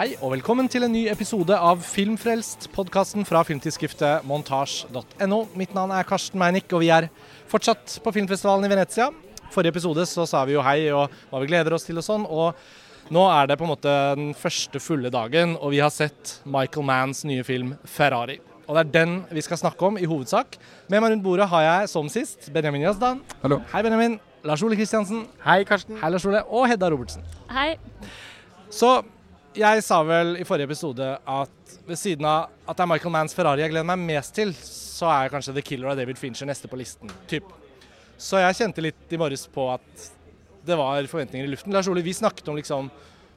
Hei og velkommen til en ny episode av Filmfrelst, podkasten fra filmtidsskriftet montasj.no. Mitt navn er Karsten Meinick, og vi er fortsatt på filmfestivalen i Venezia. Forrige episode så sa vi jo hei og hva vi gleder oss til og sånn. og nå er det på en måte den første fulle dagen, og vi har sett Michael Manns nye film 'Ferrari'. Og Det er den vi skal snakke om i hovedsak. Med meg rundt bordet har jeg som sist Benjamin Yazdan. Hallo. Hei, Benjamin. Lars Ole Kristiansen. Hei, Karsten. Hei, Lars Ole. Og Hedda Robertsen. Hei. Så jeg sa vel i forrige episode at ved siden av at det er Michael Manns Ferrari jeg gleder meg mest til, så er kanskje The Killer av David Fincher neste på listen. Typ. Så jeg kjente litt i morges på at det var forventninger i luften. Lars Ole, vi snakket om liksom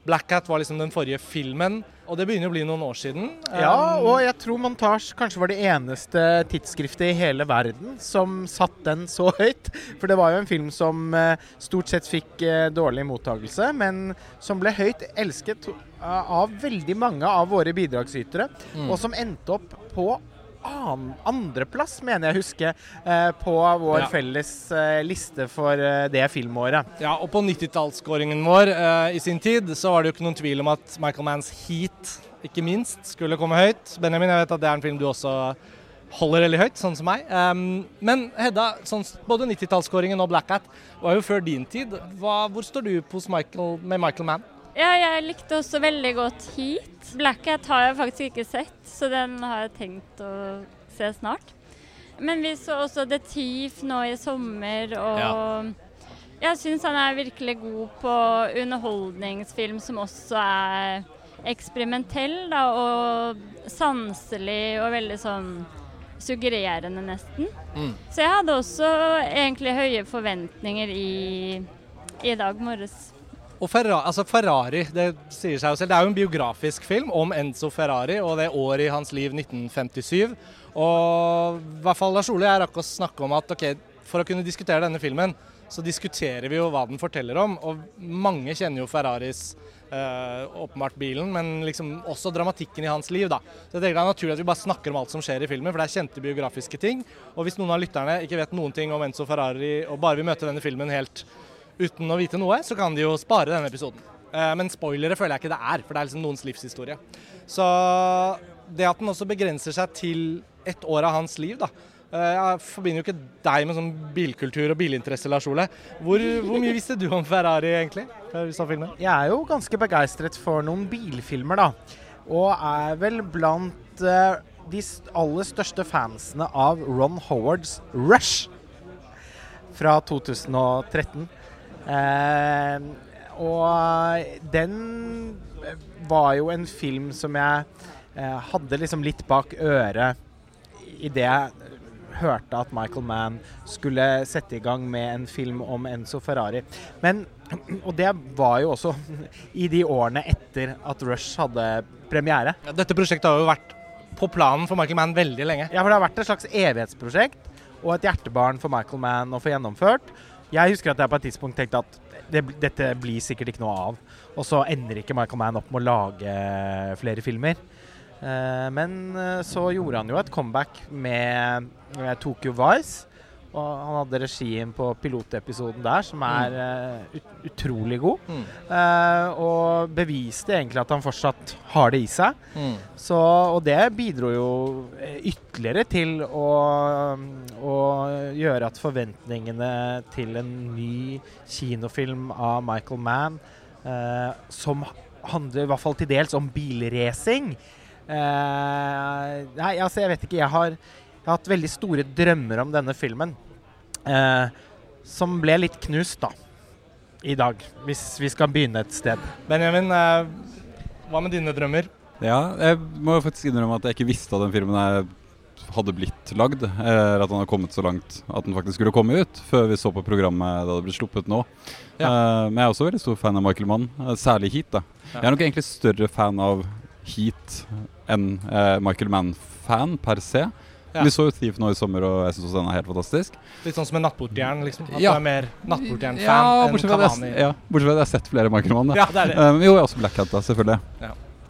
Black Hat var liksom den forrige filmen, og det begynner å bli noen år siden. Ja, Um, og jeg tror Montage kanskje var det eneste tidsskriftet i hele verden som satt den så høyt. For det var jo en film som eh, stort sett fikk eh, dårlig mottagelse, men som ble høyt elsket eh, av veldig mange av våre bidragsytere, Mm. og som endte opp på andreplass, mener jeg å huske, eh, på vår Ja. felles eh, liste for eh, det filmåret. Ja, og på 90-tallsskåringen vår i sin tid så var det jo ikke noen tvil om at Michael Manns Heat, ikke minst, skulle komme høyt. Benjamin, jeg vet at det er en film du også holder veldig høyt, sånn som meg. Um, men Hedda, sånn, både 90-tallsskåringen og Black Hat var jo før din tid. Hva, hvor står du Michael, med Michael Mann? Ja, jeg likte også veldig godt Heat. Black Hat har jeg faktisk ikke sett, så den har jeg tenkt å se snart. Men vi så også The Thief nå i sommer, og jeg syns han er virkelig god på underholdningsfilm som også er eksperimentell da, og sanselig og veldig sånn suggererende nesten. Mm. Så jeg hadde også egentlig høye forventninger i, i dag morges. Og Ferrari, altså Ferrari, det sier seg jo selv. Det er jo en biografisk film om Enzo Ferrari og det året i hans liv 1957. Og i hvert fall Lars Ole jeg rakk å snakke om at ok, for å kunne diskutere denne filmen, så diskuterer vi jo hva den forteller om. Og mange kjenner jo Ferraris eh, åpenbart bilen, men liksom også dramatikken i hans liv. da. Så jeg tenker Det er naturlig at vi bare snakker om alt som skjer i filmen, for det er kjente biografiske ting. Og hvis noen av lytterne ikke vet noen ting om Enzo Ferrari og bare vil møte denne filmen helt uten å vite noe, så kan de jo spare denne episoden. Eh, Men spoilere føler jeg ikke det er, for det er liksom noens livshistorie. Så det at den også begrenser seg til ett år av hans liv, da. eh, Jeg forbinder jo ikke deg med sånn bilkultur og bilinteresse, Lars Ole. Hvor, hvor mye visste du om Ferrari egentlig? Jeg er jo ganske begeistret for noen bilfilmer, da. Og er vel blant eh, de aller største fansene av Ron Howards Rush fra 2013. Eh, og den var jo en film som jeg eh, hadde liksom litt bak øret idet jeg hørte at Michael Mann skulle sette i gang med en film om Enzo Ferrari. Men, og det var jo også i de årene etter at Rush hadde premiere. Ja, Dette prosjektet har jo vært på planen for Michael Mann veldig lenge. Ja, for det har vært et slags evighetsprosjekt og et hjertebarn for Michael Mann å få gjennomført. Jeg husker at jeg på et tidspunkt tenkte at det, dette blir sikkert ikke noe av. Og så ender ikke Michael Mann opp med å lage flere filmer. Eh, men eh, så gjorde han jo et comeback med eh, Tokyo Vice. Og han hadde regien på pilotepisoden der, som er eh, ut, utrolig god. Mm. Uh, og beviste egentlig at han fortsatt har det i seg. Mm. Så, og det bidro jo eh, ytterligere til å, å gjøre at forventningene til en ny kinofilm av Michael Mann, uh, som handler i hvert fall til dels om bilracing uh, Nei, altså, jeg vet ikke. Jeg har, jeg har hatt veldig store drømmer om denne filmen. Eh, som ble litt knust, da. I dag. Hvis vi skal begynne et sted. Benjamin, eh, hva med dine drømmer? Ja, jeg må jo faktisk innrømme at jeg ikke visste at den filmen her hadde blitt lagd. Eller at den hadde kommet så langt at den faktisk skulle komme ut, før vi så på programmet da det ble sluppet nå. Ja. Eh, men jeg er også veldig stor fan av Michael Mann, eh, særlig Heat. da. Ja. Jeg er nok egentlig større fan av Heat enn eh, Michael Mann-fan per se. Ja. Vi så jo Thief nå i sommer, og jeg syns også den er helt fantastisk. Litt sånn som en nattportjern, liksom? At Ja. du er mer nattportjern-fan Ja, enn Kavani? ja, bortsett fra at jeg har sett flere Microman. Ja. Ja, det er det. Um, jo, jeg har også Black Hat, da, selvfølgelig.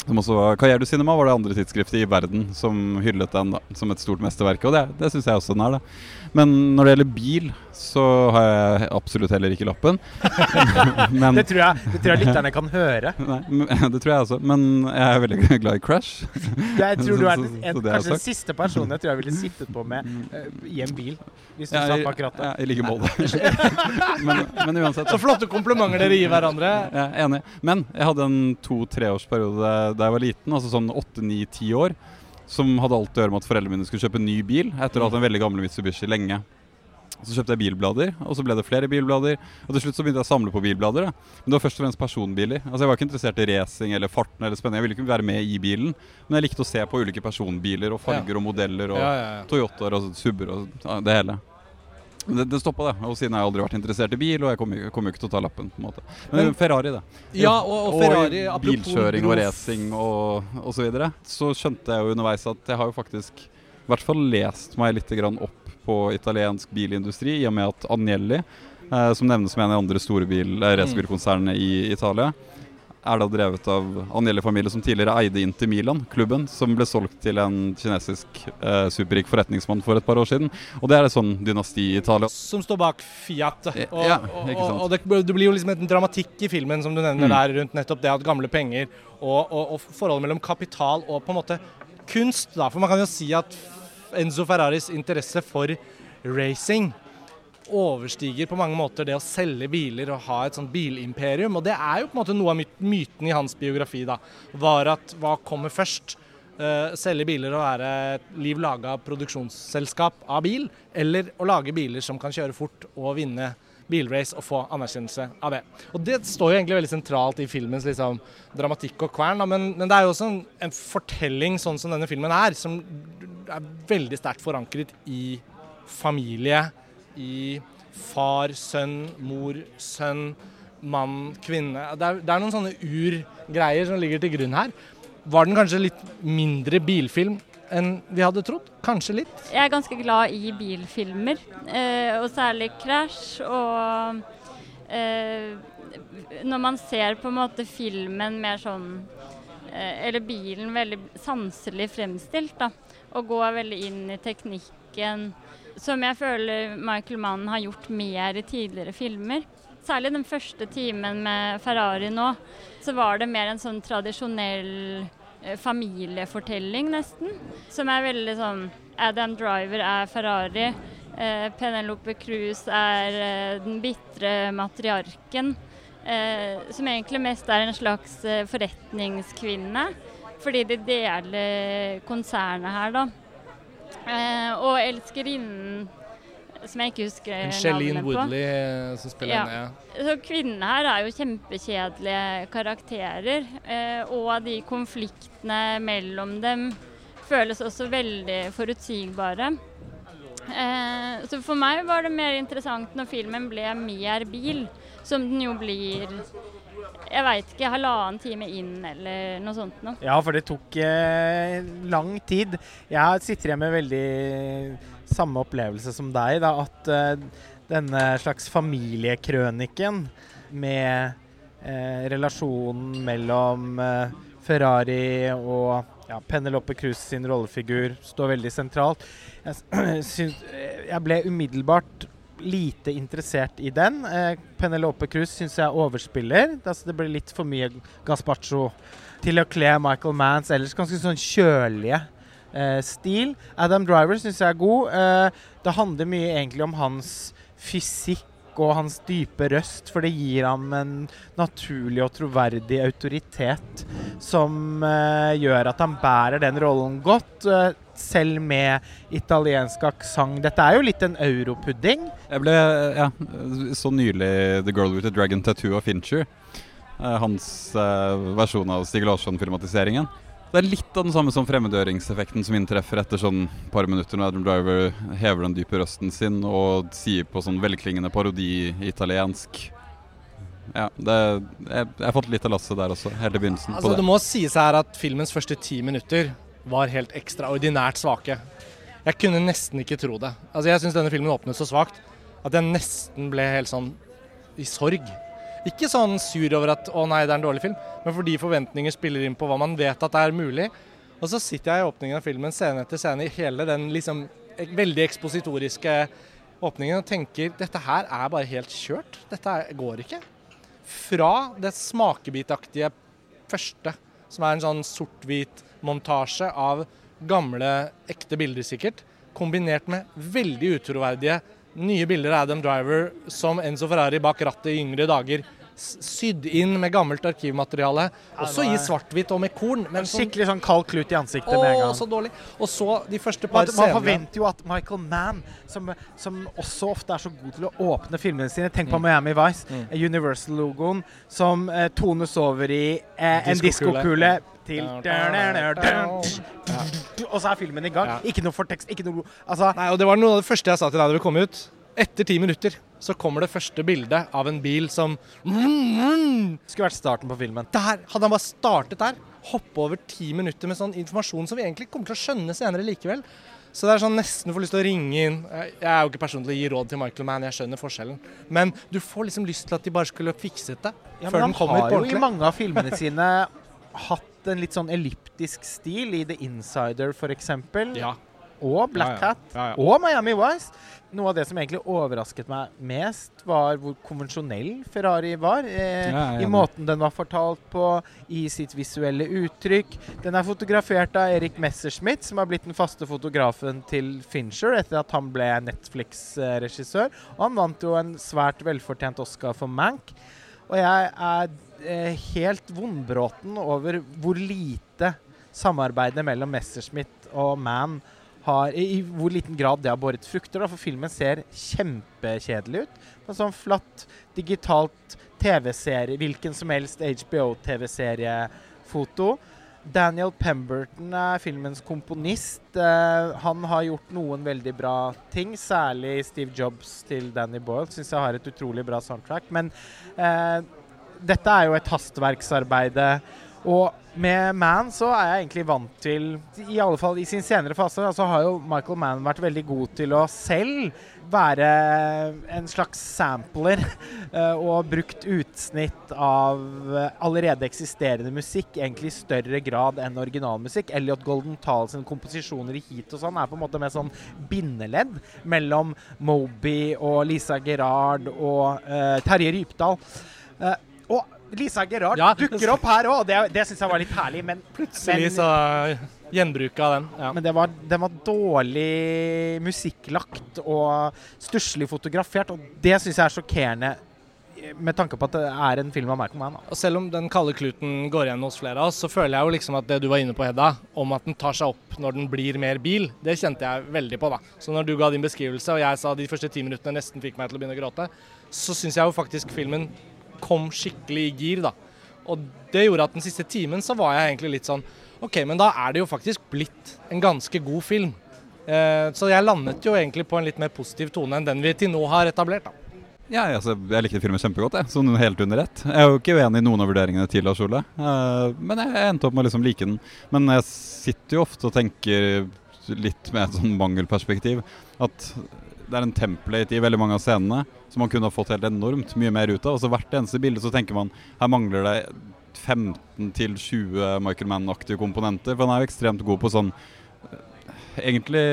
Som også var Karriere Cinema var det andre tidsskriftet i verden som hyllet den da, som et stort mesterverk. Og det, det syns jeg også den er. da. Men når det gjelder bil, så har jeg absolutt heller ikke lappen. Men, det, tror jeg, det tror jeg lytterne kan høre. Nei, det tror jeg også. Men jeg er veldig glad i Crash. Jeg tror du er en, en, kanskje den siste personen jeg tror jeg ville sittet på med uh, i en bil. Hvis du ja, satt bak rattet. Ja, I like måte. men, men, uansett. Så flotte komplimenter dere gir hverandre. Ja, enig. Men jeg hadde en to-treårsperiode da jeg var liten, altså sånn åtte-ni-ti år, som hadde alt å gjøre med at foreldrene mine skulle kjøpe en ny bil etter å ha hatt en veldig gammel Mitsubishi lenge. Så kjøpte jeg bilblader, og så ble det flere bilblader. Og til slutt så begynte jeg å samle på bilblader. Da. Men det var først og fremst personbiler. Altså Jeg var ikke interessert i racing eller farten eller spenning. Jeg ville ikke være med i bilen. Men jeg likte å se på ulike personbiler og farger ja. og modeller og ja, ja, Toyotaer og Subber og det hele. Det, det stoppa, det. Og siden har jeg aldri vært interessert i bil, og jeg kommer kom jo ikke til å ta lappen. på en måte Men, Men Ferrari, det. Ja, og, og Ferrari, og bilkjøring og racing og, og så videre. Så skjønte jeg jo underveis at jeg har jo faktisk i hvert fall lest meg litt opp på italiensk bilindustri, i og med at Agnelli, eh, som nevnes som en av de andre store bil, eh, racerbilkonsernene i Italia, er da drevet av Agnelli-familien som tidligere eide Inter Milan, klubben, som ble solgt til en kinesisk eh, superrik forretningsmann for et par år siden. Og det er et sånn dynasti i Italia. Som står bak Fiat. Og, ja, og, og det, det, blir jo liksom en dramatikk i filmen som du nevner mm. der, rundt nettopp det at gamle penger og, og, forholdet mellom kapital og på en måte kunst. da, For man kan jo si at Enzo Ferraris interesse for racing overstiger på mange måter det å selge biler og ha et sånt bilimperium. Og det er jo på en måte noe av myten i hans biografi, da. Var at hva kommer først? Uh, selge biler og være et liv laga produksjonsselskap av bil, eller å lage biler som kan kjøre fort og vinne bilrace og få anerkjennelse av det. Og Det står jo egentlig veldig sentralt i filmens liksom, dramatikk og kvern, da, men, men, det er jo også en, en, fortelling sånn som denne filmen er, som er veldig sterkt forankret i familie, i far, sønn, mor, sønn, mann, kvinne. Det er, det er noen sånne urgreier som ligger til grunn her. Var den kanskje litt mindre bilfilm enn vi hadde trodd? Kanskje litt? Jeg er ganske glad i bilfilmer, eh, og særlig Crash. Og eh, når man ser på en måte filmen mer sånn eh, Eller bilen veldig sanselig fremstilt, da, og går veldig inn i teknikken som jeg føler Michael Mann har gjort mer i tidligere filmer. Særlig den første timen med Ferrari nå, så var det mer en sånn tradisjonell eh, familiefortelling, nesten. Som er veldig sånn Adam Driver er Ferrari. Eh, Penelope Cruz er eh, den bitre matriarken. Som egentlig mest er en slags forretningskvinne. Fordi de deler konsernet her, da. Eh, og elskerinnen som jeg ikke husker Shelleen Woodley eh, som spiller ja. henne. Ja. Så kvinnene her er jo kjempekjedelige karakterer. Eh, og de konfliktene mellom dem føles også veldig forutsigbare. Eh, så for meg var det mer interessant når filmen ble mer bil, som den jo blir jeg veit ikke, halvannen time inn eller noe sånt noe. Ja, for det tok eh, lang tid. Jeg sitter igjen med veldig samme opplevelse som deg. Da, at eh, denne slags familiekrøniken med eh, relasjonen mellom eh, Ferrari og ja, Penelope Cruz sin rollefigur står veldig sentralt. Jeg, synes, jeg ble umiddelbart lite interessert i den. Eh, Penelope Cruz syns jeg overspiller. Altså, det blir litt for mye Gaspacho til å kle Michael Manns ellers ganske sånn kjølige eh, stil. Adam Driver syns jeg er god. Eh, det handler mye egentlig om hans fysikk og hans dype røst, for det gir ham en naturlig og troverdig autoritet som uh, gjør at han bærer den rollen godt. Uh, selv med italiensk aksent. Dette er jo litt en europudding. Jeg ble ja, så nylig The Girl with the Dragon Tattoo av Fincher. Eh, hans eh, versjon av Stig Larsson-filmatiseringen. Det er litt av den samme som fremmedgjøringseffekten som inntreffer etter sånn par minutter når Adam Driver hever den dype røsten sin og sier på sånn velklingende parodi-italiensk ja, det, jeg, jeg har fått litt av lasset der også, helt i begynnelsen. Altså, det. det må sies her at filmens første ti minutter var helt ekstraordinært svake. Jeg kunne nesten ikke tro det. Altså Jeg syns denne filmen åpnet så svakt at jeg nesten ble helt sånn i sorg. Ikke sånn sur over at 'å nei, det er en dårlig film', men fordi forventninger spiller inn på hva man vet at er mulig. Og så sitter jeg i åpningen av filmen scene etter scene i hele den liksom veldig ekspositoriske åpningen og tenker dette her er bare helt kjørt. Dette går ikke. Fra det smakebitaktige første, som er en sånn sort-hvit montasje av gamle, ekte bilder sikkert, kombinert med veldig utroverdige nye bilder av Adam Driver som Enzo Ferrari bak rattet i yngre dager. Sydd inn med gammelt arkivmateriale. Også i svart-hvitt og med korn. Men sånn, Skikkelig sånn kald klut i ansiktet med en gang. så dårlig. Og så de første par Man, man forventer jo at Michael Mann, som, som også ofte er så god til å åpne filmene sine Tenk på Miami Vice, Mm. eh, Universal-logoen, som eh, tones over i eh, en Diskokule. til Ja. Og så er filmen i gang. Ikke noe fortekst, ikke noe Altså, Nei, og Det var noe av det første jeg sa til deg da vi kom ut. Etter ti minutter så kommer det første bildet av en bil som skulle vært starten på filmen. Der! Hadde han bare startet der, hoppe over ti minutter med sånn informasjon som vi egentlig kommer til å skjønne senere likevel. Så det er sånn nesten du får lyst til å ringe inn. Jeg er jo ikke personlig gi råd til Michael Mann, jeg skjønner forskjellen. Men du får liksom lyst til at de bare skulle fikset det Ja, før den kommer på han på har jo i mange av filmene sine hatt en litt sånn elliptisk stil, i The Insider f.eks. Ja. Og Black. Hat. Ja, ja. Og Miami Vice. Noe av det som egentlig overrasket meg mest, var hvor konvensjonell Ferrari var. Eh, I måten den var fortalt på, i sitt visuelle uttrykk. Den er fotografert av Erik Messerschmidt, som har blitt den faste fotografen til Fincher etter at han ble Netflix-regissør. Og han vant jo en svært velfortjent Oscar for Mank. Og jeg er eh, helt vondbråten over hvor lite samarbeidet mellom Messerschmidt og Mann har, i, I hvor liten grad det har båret frukter. Da, for filmen ser kjempekjedelig ut. En sånn flatt, digitalt TV-serie, hvilken som helst HBO-TV-seriefoto. Daniel Pemberton er filmens komponist. Eh, han har gjort noen veldig bra ting, særlig Steve Jobs til Danny Boyle. Syns jeg har et utrolig bra soundtrack. Men eh, dette er jo et hastverksarbeide. Og med Man så er jeg egentlig vant til I alle fall i sin senere fase så har jo Michael Mann vært veldig god til å selv være en slags sampler eh, og brukt utsnitt av eh, allerede eksisterende musikk egentlig i større grad enn originalmusikk. Elliot Golden Tall sine komposisjoner i Heat og sånn er på en måte mer sånn bindeledd mellom Moby og Lisa Gerard og uh, Terje Rypdal. Og Lisa Gerard Ja, dukker opp her òg, det, det syns jeg var litt herlig. Men, Plutselig men, så Gjenbruket av den. Ja. men det var, den var dårlig musikklagt og stusslig fotografert, og det syns jeg er sjokkerende med tanke på at det er en film av Michael Mann. Og selv om den kalde kluten går igjen hos flere av oss, så føler jeg jo liksom at det du var inne på, Hedda, om at den tar seg opp når den blir mer bil, det kjente jeg veldig på, da. Så når du ga din beskrivelse, og jeg sa de første ti minuttene nesten fikk meg til å begynne å gråte, så syns jeg jo faktisk filmen kom skikkelig i gir, da. Og det gjorde at den siste timen så var jeg egentlig litt sånn OK, men da er det jo faktisk blitt en ganske god film. Eh, så jeg landet jo egentlig på en litt mer positiv tone enn den vi til nå har etablert, da. Ja, altså, jeg likte filmen kjempegodt, jeg. Sånn helt under ett. Jeg er jo ikke uenig i noen av vurderingene til Lars Ole, eh, men jeg endte opp med å liksom like den. Men jeg sitter jo ofte og tenker litt med et sånn mangelperspektiv. At det er en template i veldig mange av scenene som man kunne ha fått helt enormt mye mer ut av. Og så hvert eneste bilde så tenker man her mangler det 15-20 Michael Mann-aktige komponenter. For han er jo ekstremt god på sånn eh, egentlig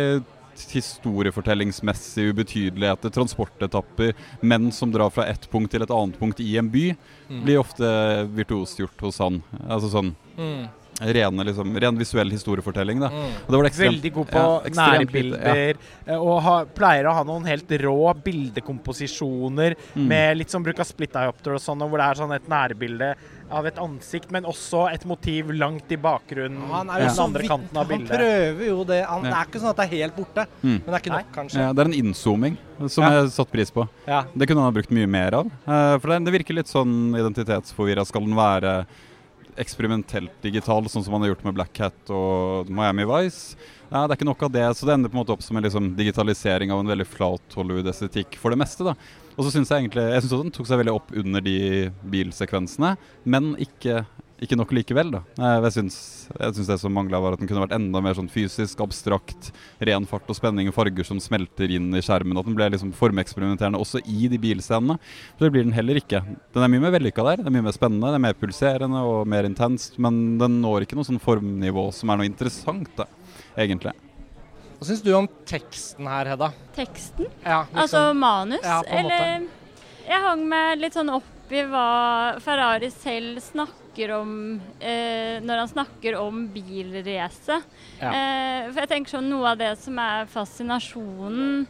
historiefortellingsmessige ubetydeligheter, transportetapper, menn som drar fra ett punkt til et annet punkt i en by, Mm. blir ofte virtuosgjort hos han. Altså sånn Mm. Rene, liksom, ren visuell historiefortelling, da. Mm. Og det var det ekstremt, Veldig god på ja, nærbilder. Ja. Og ha, pleier å ha noen helt rå bildekomposisjoner Mm. med litt sånn bruk av split diopter og sånn, hvor det er sånn et nærbilde av et ansikt, men også et motiv langt i bakgrunnen. Han er jo ja. andre kanten av Han prøver jo det. Han, Ja. Det er ikke sånn at det er helt borte, Mm. men det er ikke nok, kanskje. Ja, det er en innzooming som Ja. jeg satte pris på. Ja. Det kunne han ha brukt mye mer av. Eh, for det, det virker litt sånn identitetsforvirra. Skal den være eksperimentelt digital, sånn som man har gjort med Black Hat og Miami Vice? Ja, det er ikke nok av det, så det ender på en måte opp som en liksom, digitalisering av en veldig flat Hollywood-estetikk for det meste. da. Og så syns jeg egentlig Jeg synes også den tok seg veldig opp under de bilsekvensene, men ikke ikke nok likevel. da. Jeg syns, jeg syns det som mangla, var at den kunne vært enda mer sånn fysisk, abstrakt, ren fart og spenning og farger som smelter inn i skjermen. At den ble liksom formeksperimenterende også i de bilscenene. Så det blir den heller ikke. Den er mye mer vellykka der. Det er mye mer spennende, det er mer pulserende og mer intenst. Men den når ikke noe sånn formnivå som er noe interessant, da, egentlig. Hva syns du om teksten her, Hedda? Teksten? Ja, liksom. Altså manus? Ja, på en måte. eller Jeg hang meg litt sånn opp i hva Ferrari selv snakker om eh, når han snakker om bilrace. Ja. Eh, for jeg tenker sånn Noe av det som er fascinasjonen,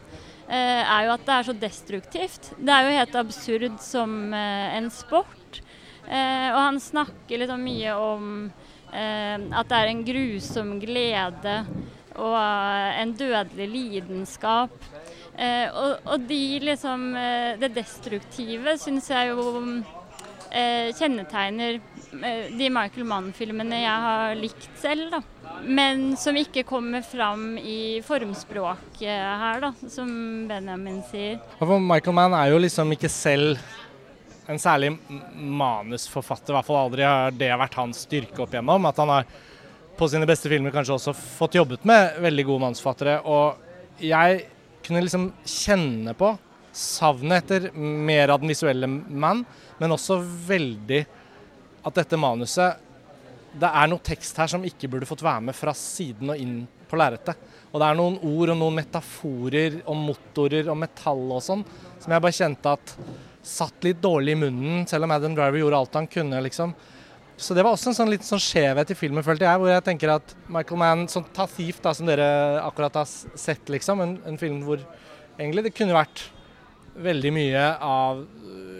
eh, er jo at det er så destruktivt. Det er jo helt absurd som eh, en sport. Eh, og han snakker liksom mye om eh, at det er en grusom glede og en dødelig lidenskap. Eh, og, og de liksom Det destruktive syns jeg jo eh, kjennetegner de Michael Mann-filmene jeg har likt selv, da. Men som ikke kommer fram i formspråket her, da, som Benjamin sier. Michael Mann er jo liksom ikke selv en særlig manusforfatter. I hvert fall aldri har det vært hans styrke opp igjennom. At han har på sine beste filmer kanskje også fått jobbet med veldig gode manusforfattere. Og jeg kunne liksom kjenne på savnet etter mer av den visuelle mann, men også veldig at dette manuset Det er noe tekst her som ikke burde fått være med fra siden og inn på lerretet. Og det er noen ord og noen metaforer om motorer og metall og sånn som jeg bare kjente at satt litt dårlig i munnen, selv om Adam Driver gjorde alt han kunne, liksom. Så det var også en sånn liten sånn skjevhet i filmen, følte jeg, hvor jeg tenker at Michael Mann, sånn Ta Thief, da, som dere akkurat har sett, liksom, en, en film hvor egentlig det kunne vært veldig mye av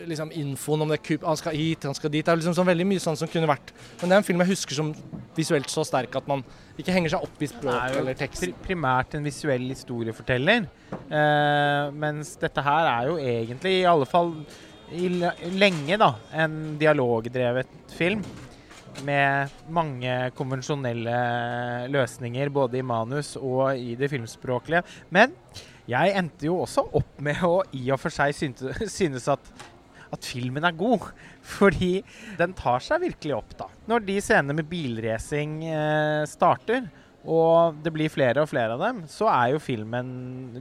liksom infoen om det kup, han skal hit, han skal dit. Det er liksom sånn veldig mye sånn som kunne vært Men det er en film jeg husker som visuelt så sterk at man ikke henger seg opp i språk eller tekst. eller tekst. pri primært en visuell historieforteller. Eh, mens dette her er jo egentlig, i alle fall i lenge, da, en dialogdrevet film. Med mange konvensjonelle løsninger, både i manus og i det filmspråklige. Men jeg endte jo også opp med å i og for seg synes at, at filmen er god. Fordi den tar seg virkelig opp, da. Når de scenene med bilracing eh, starter, og det blir flere og flere av dem, så er jo filmen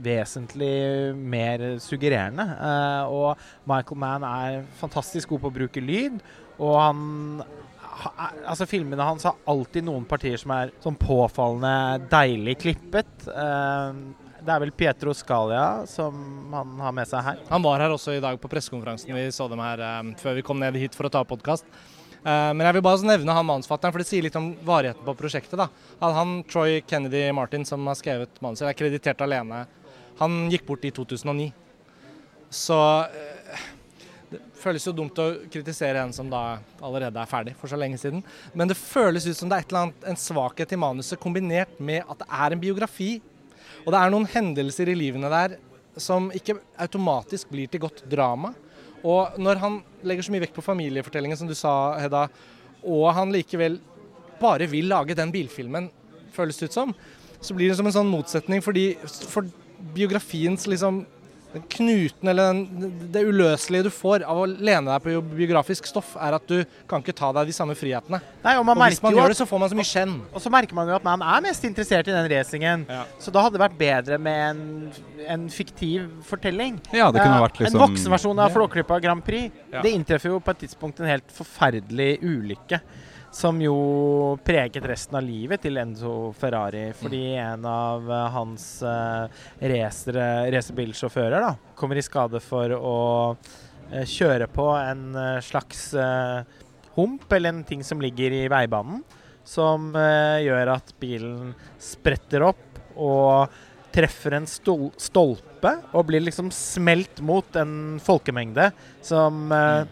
vesentlig mer suggererende. Eh, og Michael Mann er fantastisk god på å bruke lyd, og han Altså Filmene hans har alltid noen partier som er sånn påfallende deilig klippet. Eh, det er vel Pietro Scalia som han har med seg her. Han var her også i dag på pressekonferansen. Vi så dem her um, før vi kom ned hit for å ta podkast. Uh, men jeg vil bare nevne han manusfatteren, for det sier litt om varigheten på prosjektet. da. Han, Troy Kennedy Martin, som har skrevet manuset, er kreditert alene. Han gikk bort i 2009. Så uh, det føles jo dumt å kritisere en som da allerede er ferdig for så lenge siden. Men det føles ut som det er et eller annet, en svakhet i manuset kombinert med at det er en biografi. Og det er noen hendelser i livene der som ikke automatisk blir til godt drama. Og når han legger så mye vekt på familiefortellingen, som du sa, Hedda, og han likevel bare vil lage den bilfilmen, føles det ut som, så blir det som en sånn motsetning fordi for biografiens liksom den knuten eller den, det uløselige du får av å lene deg på biografisk stoff, er at du kan ikke ta deg de samme frihetene. Nei, og man Og hvis man gjør at det, så får man så mye skjenn. Og så merker man jo at man er mest interessert i den racingen. Ja. Så da hadde det vært bedre med en, en fiktiv fortelling. Ja, det kunne Eh, vært liksom En voksenversjon av. Flåklypa Grand Prix. Ja. Det inntreffer jo på et tidspunkt en helt forferdelig ulykke. Som jo preget resten av livet til Enzo Ferrari. Fordi en av eh, hans uh, racerbilsjåfører kommer i skade for å uh, kjøre på en uh, slags uh, hump, eller en ting som ligger i veibanen. Som gjør at bilen spretter opp og treffer en stol stolpe og blir liksom smelt mot en folkemengde som eh,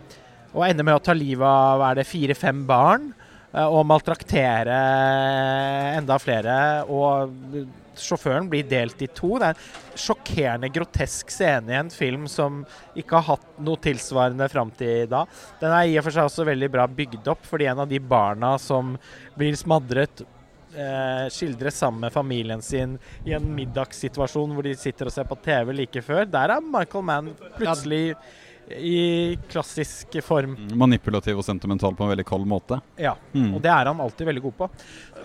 Og ender med å ta livet av er det fire-fem barn. Eh, og maltraktere enda flere. Og sjåføren blir delt i to. Det er en sjokkerende grotesk scene i en film som ikke har hatt noe tilsvarende fram til da. Den er i og for seg også veldig bra bygd opp, fordi en av de barna som blir smadret eh, skildres sammen med familien sin i en middagssituasjon hvor de sitter og ser på TV like før. Der er Michael Mann plutselig i klassisk form. Manipulativ og sentimental på en veldig kald måte. Ja, Mm. og det er han alltid veldig god på.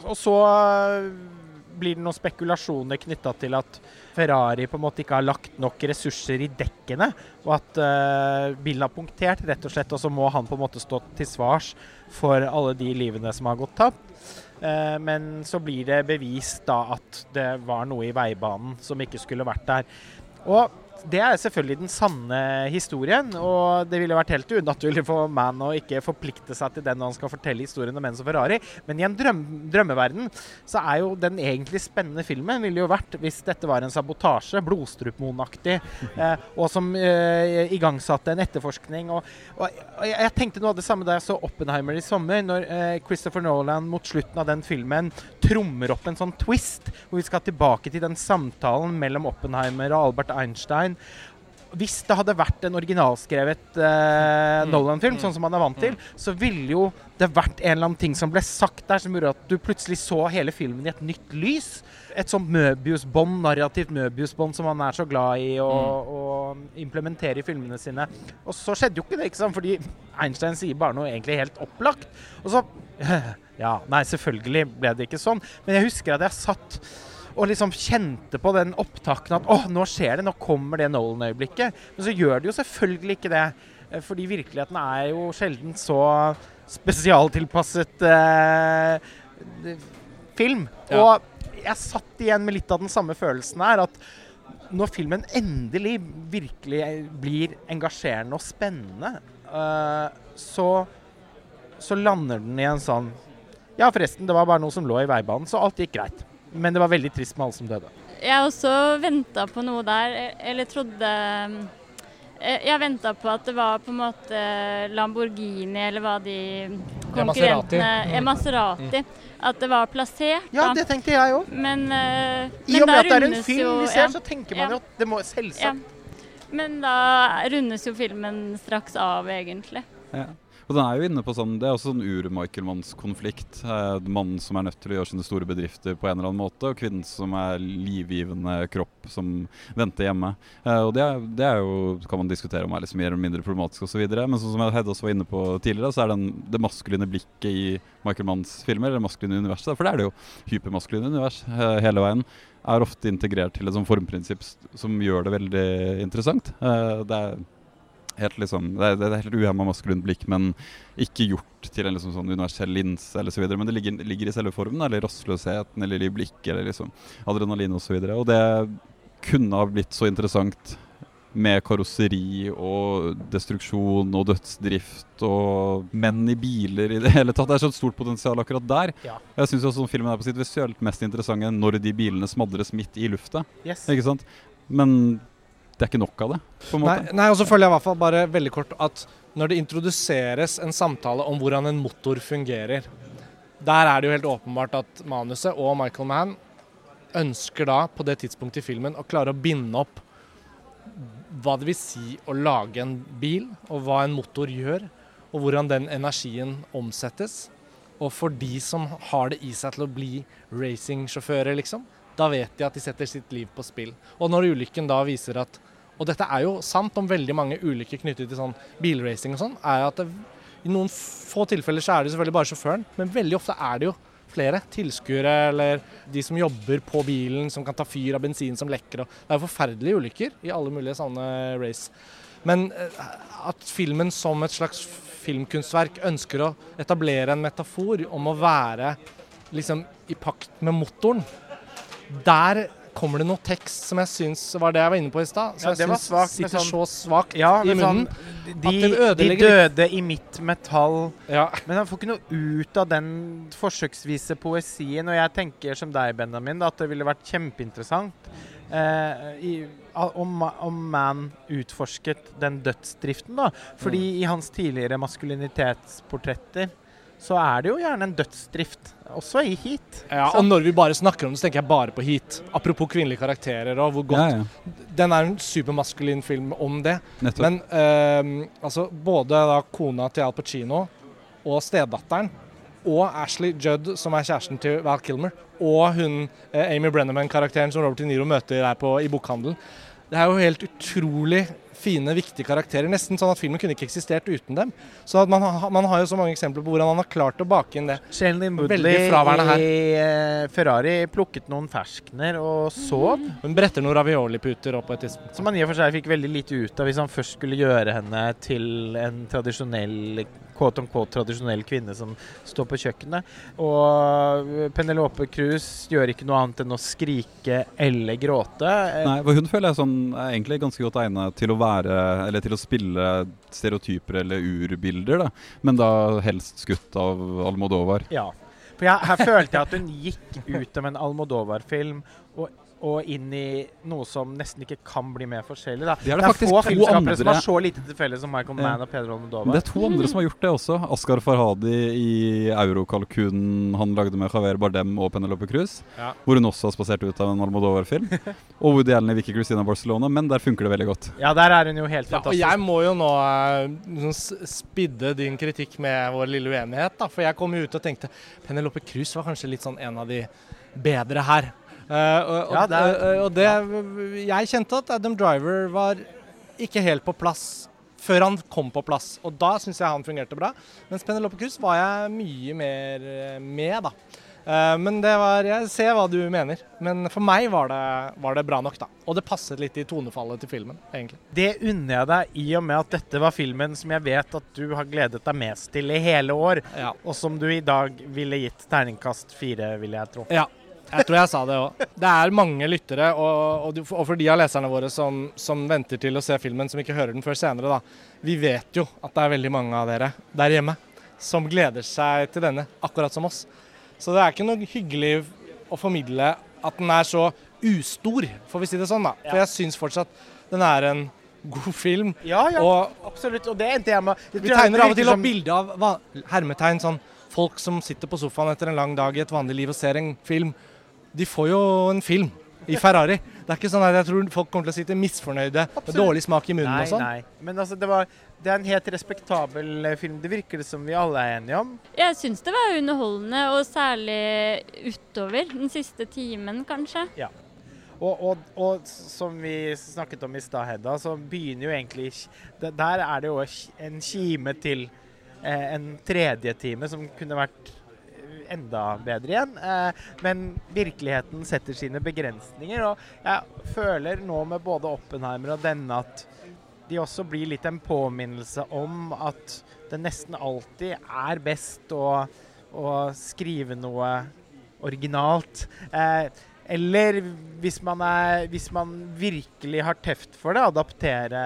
Og så øh, blir det noen spekulasjoner knytta til at Ferrari på en måte ikke har lagt nok ressurser i dekkene, og at uh, bilen har punktert, rett og slett, og så må han på en måte stå til svars for alle de livene som har gått tapt. Eh, men så blir det bevist da at det var noe i veibanen som ikke skulle vært der. Og det er selvfølgelig den sanne historien, og det ville vært helt unaturlig for Man å ikke forplikte seg til den når han skal fortelle historien om Enzo Ferrari. Men i en drøm drømmeverden så er jo den egentlig spennende filmen ville jo vært hvis dette var en sabotasje, Blodstrupmoen-aktig, eh, og som eh, igangsatte en etterforskning. Og, og jeg, jeg tenkte noe av det samme da jeg så Oppenheimer i sommer, når eh, Christopher Nolan mot slutten av den filmen trommer opp en sånn twist, hvor vi skal tilbake til den samtalen mellom Oppenheimer og Albert Einstein. Hvis det hadde vært en originalskrevet eh, Nolan-film, sånn som man er vant til, så ville jo det vært en eller annen ting som ble sagt der, som gjorde at du plutselig så hele filmen i et nytt lys. Et sånt Møbius-bånd, narrativt Møbius-bånd som han er så glad i å, å implementere i filmene sine. Og så skjedde jo ikke det, ikke sant? fordi Einstein sier bare noe egentlig helt opplagt. Og så Ja, nei, selvfølgelig ble det ikke sånn. Men jeg husker at jeg satt og liksom kjente på den opptakten at åh, nå skjer det, nå kommer det Nolan-øyeblikket. Men så gjør det jo selvfølgelig ikke det. eh, Fordi virkeligheten er jo sjelden så spesialtilpasset eh, film. Ja. Og jeg satt igjen med litt av den samme følelsen her. At når filmen endelig virkelig blir engasjerende og spennende, eh, så, så lander den i en sånn Ja, forresten, det var bare noe som lå i veibanen, så alt gikk greit. Men det var veldig trist med alle som døde. Jeg også venta på noe der, eller trodde eh, Jeg venta på at det var på en måte Lamborghini, eller hva de konkurrentene Maserati. Ja, Maserati. At det var plassert, Ja, da. det tenkte jeg òg. Men, eh, I og med at det er en film jo vi ser, ja, så tenker man Ja. jo at det må ja. selvsagt Men da rundes jo filmen straks av, egentlig. Og den er jo inne på sånn, Det er også sånn ur-Michael-manns-konflikt. Eh, mannen som er nødt til å gjøre sine store bedrifter på en eller annen måte, og kvinnen som er livgivende kropp som venter hjemme. Eh, og det er, det er jo, kan man diskutere om er liksom mer eller mindre problematisk osv. Men sånn som Hedda også var inne på tidligere, så er den, det maskuline blikket i Michael Manns filmer, eller det maskuline universet, for det er det jo hypermaskuline univers eh, hele veien, er ofte integrert til et sånn formprinsipp som gjør det veldig interessant. Eh, det er helt liksom, det er, er helt uhemma maskulint blikk, men ikke gjort til en liksom sånn universell linse eller så videre. Men det ligger, ligger i selve formen, eller rastløsheten, eller i blikket, eller liksom adrenalin osv. Og, så og det kunne ha blitt så interessant med karosseri og destruksjon og dødsdrift og menn i biler i det hele tatt. Det er så et stort potensial akkurat der. Ja. Jeg syns også filmen er på sitt visuelt mest interessante når de bilene smadres midt i lufta. Yes. Ikke sant? Men det er ikke nok av det, på en Nei, måte. nei, og så føler jeg i hvert fall bare veldig kort at når det introduseres en samtale om hvordan en motor fungerer, der er det jo helt åpenbart at manuset og Michael Mann ønsker da på det tidspunktet i filmen å klare å binde opp hva det vil si å lage en bil, og hva en motor gjør, og hvordan den energien omsettes. Og for de som har det i seg til å bli racingsjåfører, liksom, da vet de at de setter sitt liv på spill. Og når ulykken da viser at Og dette er jo sant om veldig mange ulykker knyttet til sånn bilracing og sånn, er at det, i noen få tilfeller så er det selvfølgelig bare sjåføren, men veldig ofte er det jo flere tilskuere eller de som jobber på bilen, som kan ta fyr av bensin som lekker. Det er jo forferdelige ulykker i alle mulige sånne race. Men eh, at filmen som et slags filmkunstverk ønsker å etablere en metafor om å være liksom i pakt med motoren, der kommer det noe tekst som jeg syns var det jeg var inne på i stad. Som ja, jeg var syns svakt, sitter sånn- så svakt Ja, i munnen. sånn munnen. de, at det de døde i mitt metall Ja. Men han får ikke noe ut av den forsøksvise poesien. Og jeg tenker som deg, Benjamin, da, at det ville vært kjempeinteressant eh, i, om, om Man utforsket den dødsdriften. da. Fordi i hans tidligere maskulinitetsportretter så er det jo gjerne en dødsdrift, også i Heat. Ja, og når vi bare snakker om det, så tenker jeg bare på Heat. Apropos kvinnelige karakterer og hvor godt Ja, ja. Den er en supermaskulin film om det. Nettopp. Men eh, altså, både da kona til Al Pacino og stedatteren og Ashley Judd, som er kjæresten til Val Kilmer, og hun eh, Amy Brenneman-karakteren som Robert De Niro møter der på, i bokhandelen. Det er jo helt utrolig fine, viktige karakterer. Nesten sånn at filmen kunne ikke eksistert uten dem. Så at man, man har jo så mange eksempler på hvordan han har klart å bake inn det. Veldig Woodley i eh, Ferrari plukket noen ferskener og sov. Hun bretter noen ravioliputer opp på et tidspunkt. Som han i og for seg fikk veldig lite ut av hvis han først skulle gjøre henne til en tradisjonell quote on quote tradisjonell kvinne som står på kjøkkenet. Og Penelope Cruz gjør ikke noe annet enn å skrike eller gråte. Nei, for Hun føler jeg sånn, er egentlig ganske godt egnet til å være Eller til å spille stereotyper eller urbilder, da. Men da helst skutt av Almodovar. Ja. For jeg, her følte jeg at hun gikk ut av en Almodovar-film og, og inn i noe som nesten ikke kan bli mer forskjellig. Da. Det er det faktisk få to filmskapere andre- som har så lite til felles som Michael Mann og Pedro Men Almodovar. det er to andre som har gjort det også. Askar Farhadi i Eurokalkunen han lagde med Javier Bardem og Penelope Cruz. Ja. Hvor hun også har spasert ut av en Almodovar-film. og Woody Allen i Vicky Christina Barcelona, men der funker det veldig godt. Ja, der er hun jo helt Ja, og fantastisk. jeg må jo nå eh, sånn spidde din kritikk med vår lille uenighet, da. For jeg kom jo ut og tenkte Penelope Cruz var kanskje litt sånn en av de bedre her. Eh, og, og, Ja, det er- eh, og det Jeg kjente at Adam Driver var ikke helt på plass før han kom på plass. Og da syns jeg han fungerte bra. Mens Penelope Cruz var jeg mye mer eh, med, da. Men det var Jeg ser hva du mener. Men for meg var det, var det bra nok, da. Og det passet litt i tonefallet til filmen, egentlig. Det unner jeg deg i og med at dette var filmen som jeg vet at du har gledet deg mest til i hele år, Ja. og som du i dag ville gitt terningkast fire, vil jeg tro. Ja, jeg tror jeg sa det òg. Det er mange lyttere, og, og, for de av leserne våre som, som venter til å se filmen, som ikke hører den før senere, da. Vi vet jo at det er veldig mange av dere der hjemme som gleder seg til denne, akkurat som oss. Så det er ikke noe hyggelig å formidle at den er så ustor, får vi si det sånn, da. For jeg syns fortsatt den er en god film. Ja, ja, Og absolutt. Og det endte jeg med. Vi tegner av og til opp som... bilde av hermetegn sånn folk som sitter på sofaen etter en lang dag i et vanlig liv og ser en film. De får jo en film i Ferrari. Det er ikke sånn at jeg tror folk kommer til å sitte misfornøyde med dårlig smak i munnen Nei, og sånn. nei. Men altså, det, var, det er en helt respektabel eh, film. Det virker det som vi alle er enige om. Jeg syns det var underholdende, og særlig utover den siste timen, kanskje. Og, og, og som vi snakket om i stad, Hedda, så begynner jo egentlig det- Der er det jo en kime til eh, en tredje time som kunne vært enda bedre igjen. Eh, men virkeligheten setter sine begrensninger, og jeg føler nå med både Oppenheimer og denne at de også blir litt en påminnelse om at det nesten alltid er best å, å skrive noe originalt. Eh, eller hvis man, er, hvis man virkelig har teft for det, adaptere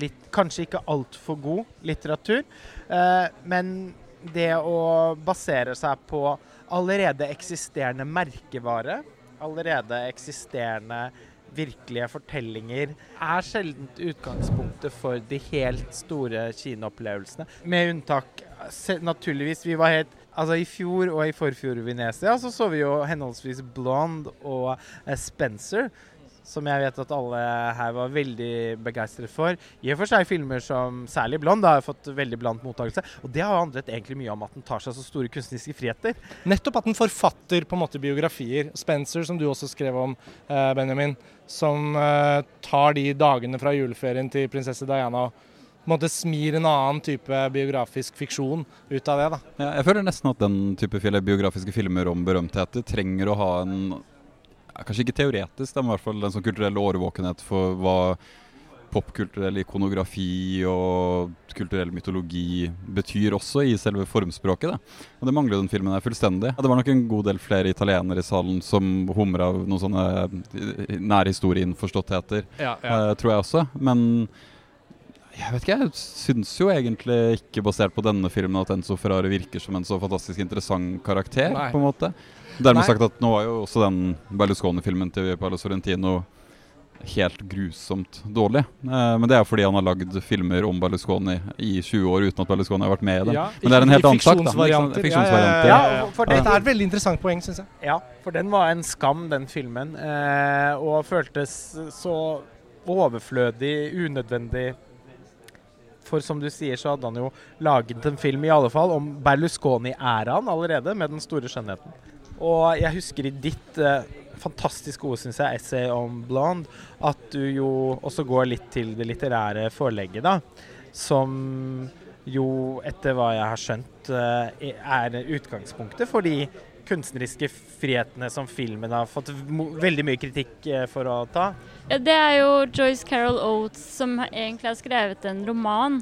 litt Kanskje ikke altfor god litteratur, eh, men det å basere seg på allerede eksisterende merkevare, allerede eksisterende virkelige fortellinger, er sjelden utgangspunktet for de helt store kinoopplevelsene. Med unntak Naturligvis, vi var helt Altså I fjor og i forfjor i Venezia så så vi jo henholdsvis Blonde og eh, Spencer, som jeg vet at alle her var veldig begeistret for. I og for seg filmer som særlig 'Blond' har fått veldig blant mottakelse. Og det har handlet egentlig mye om at den tar seg så store kunstneriske friheter. Nettopp at den forfatter på en måte biografier. Spencer, som du også skrev om, eh, Benjamin, som eh, tar de dagene fra juleferien til prinsesse Diana og på en måte smir en annen type biografisk fiksjon ut av det. da. Ja, jeg føler nesten at den type biografiske filmer om berømtheter trenger å ha en Kanskje ikke teoretisk, men i hvert fall en sånn kulturell årvåkenhet for hva popkulturell ikonografi og kulturell mytologi betyr også i selve formspråket. Da. Og Det mangler den filmen her fullstendig. Ja, det var nok en god del flere italienere i salen som humra av noen sånne eh, nærhistorieinnforståttheter, Ja, eh, tror jeg også. Men jeg vet ikke, jeg syns jo egentlig ikke, basert på denne filmen, at Enzo Ferrari virker som en så fantastisk interessant karakter. Nei. på en måte. Dermed Nei. sagt at nå var jo også den Berlusconi-filmen til Paolo Sorrentino helt grusomt dårlig. Eh, men det er fordi han har lagd filmer om Berlusconi i 20 år uten at Berlusconi har vært med i det. Ja, Men det er en helt annen sak, fiksjonsvarianter. Ja, Ja, ja, ja. for det- er et veldig interessant poeng, syns jeg. Ja, for den var en skam, den filmen. Eh, og føltes så overflødig, unødvendig. For som du sier, så hadde han jo laget en film i alle fall om Berlusconi-æraen allerede, med den store skjønnheten. Og jeg husker i ditt eh, fantastisk gode, synes jeg, essay om Blonde, at du jo også går litt til det litterære forelegget, da. Som jo, etter hva jeg har skjønt, eh, er utgangspunktet for de kunstneriske frihetene som filmen har fått veldig mye kritikk eh, for å ta. Ja, det er jo Joyce Carol Oates som egentlig har skrevet en roman.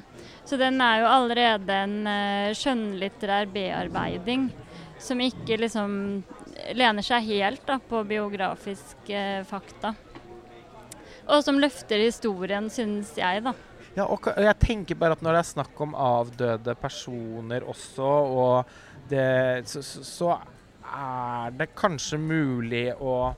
Så den er jo allerede en uh, skjønnlitterær bearbeiding som ikke liksom lener seg helt da, på biografiske uh, fakta. Og som løfter historien, syns jeg, da. Ja, og jeg tenker bare at når det er snakk om avdøde personer også, og det, så, så er det kanskje mulig å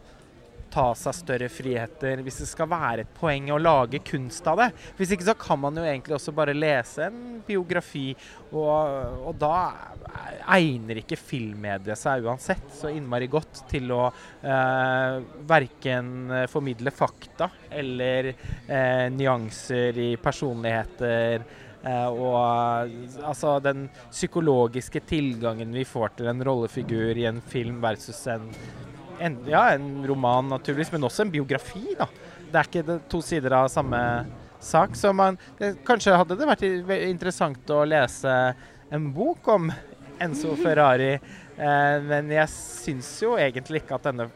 ta seg større friheter hvis det skal være et poeng å lage kunst av det. Hvis ikke så kan man jo egentlig også bare lese en biografi, og, og da egner ikke filmmediet seg uansett så innmari godt til å eh, verken formidle fakta eller eh, nyanser i personligheter. Uh, og altså den psykologiske tilgangen vi får til en rollefigur i en film versus en en, ja, en roman, naturligvis, men også en biografi. da. Det er ikke to sider av samme sak. Så man, det, kanskje hadde det vært interessant å lese en bok om Enzo Ferrari, eh, men jeg syns jo egentlig ikke at denne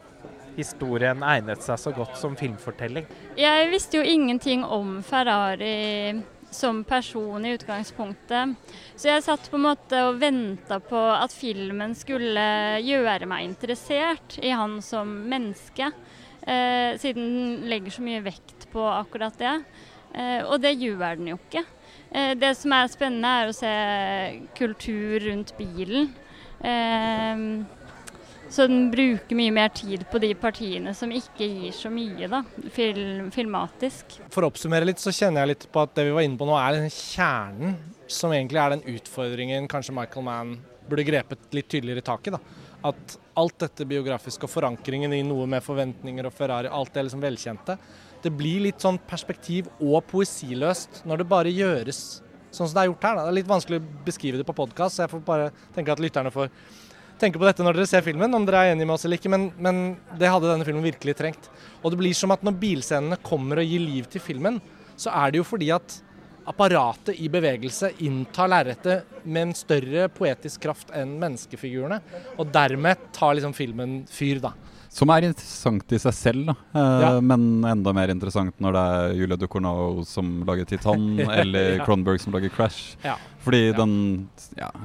historien egnet seg så godt som filmfortelling. Jeg visste jo ingenting om Ferrari som person i utgangspunktet. Så jeg satt på en måte og venta på at filmen skulle gjøre meg interessert i han som menneske. Eh, siden den legger så mye vekt på akkurat det. Eh, og det gjør den jo ikke. Eh, det som er spennende, er å se kultur rundt bilen. Eh, så den bruker mye mer tid på de partiene som ikke gir så mye, da, film, filmatisk. For å oppsummere litt, så kjenner jeg litt på at det vi var inne på nå, er den kjernen som egentlig er den utfordringen kanskje Michael Mann burde grepet litt tydeligere tak i. da. At alt dette biografiske og forankringen i noe med forventninger og Ferrari, alt det liksom velkjente, det blir litt sånn perspektiv- og poesiløst når det bare gjøres sånn som det er gjort her. Da. Det er litt vanskelig å beskrive det på podkast, så jeg får bare tenke at lytterne får tenke på dette når dere ser filmen, om dere er enige med oss eller ikke, men, men, det hadde denne filmen virkelig trengt. Og det blir som at når bilscenene kommer og gir liv til filmen, så er det jo fordi at apparatet i bevegelse inntar lerretet med en større poetisk kraft enn menneskefigurene. Og dermed tar liksom filmen fyr, da. Som er interessant i seg selv, da. Eh, ja. men enda mer interessant når det er Julia Ducornau som lager 'Titan', eller ja. Cronberg som lager 'Crash'. Ja. Fordi den,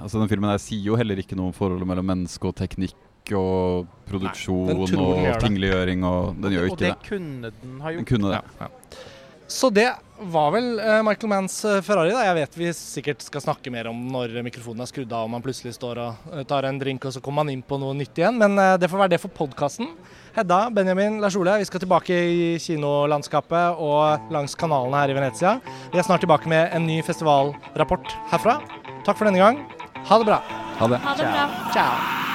altså den filmen der sier jo heller ikke noe om forholdet mellom menneske og teknikk og produksjon Nei, og tingliggjøring, og den gjør jo ikke det. Og det kunne den ha gjort. Den kunne det. Ja, så det var vel uh, Michael Manns uh, Ferrari. da. Jeg vet vi sikkert skal snakke mer om når mikrofonen er skrudd av og man plutselig står og uh, tar en drink og så kommer man inn på noe nytt igjen. Men det får være det for podkasten. Hedda, Benjamin, Lars Ole, vi skal tilbake i kinolandskapet og langs kanalene her i Venezia. Vi er snart tilbake med en ny festivalrapport herfra. Takk for denne gang. Ha det bra. Ha det. Ha det bra. Ciao.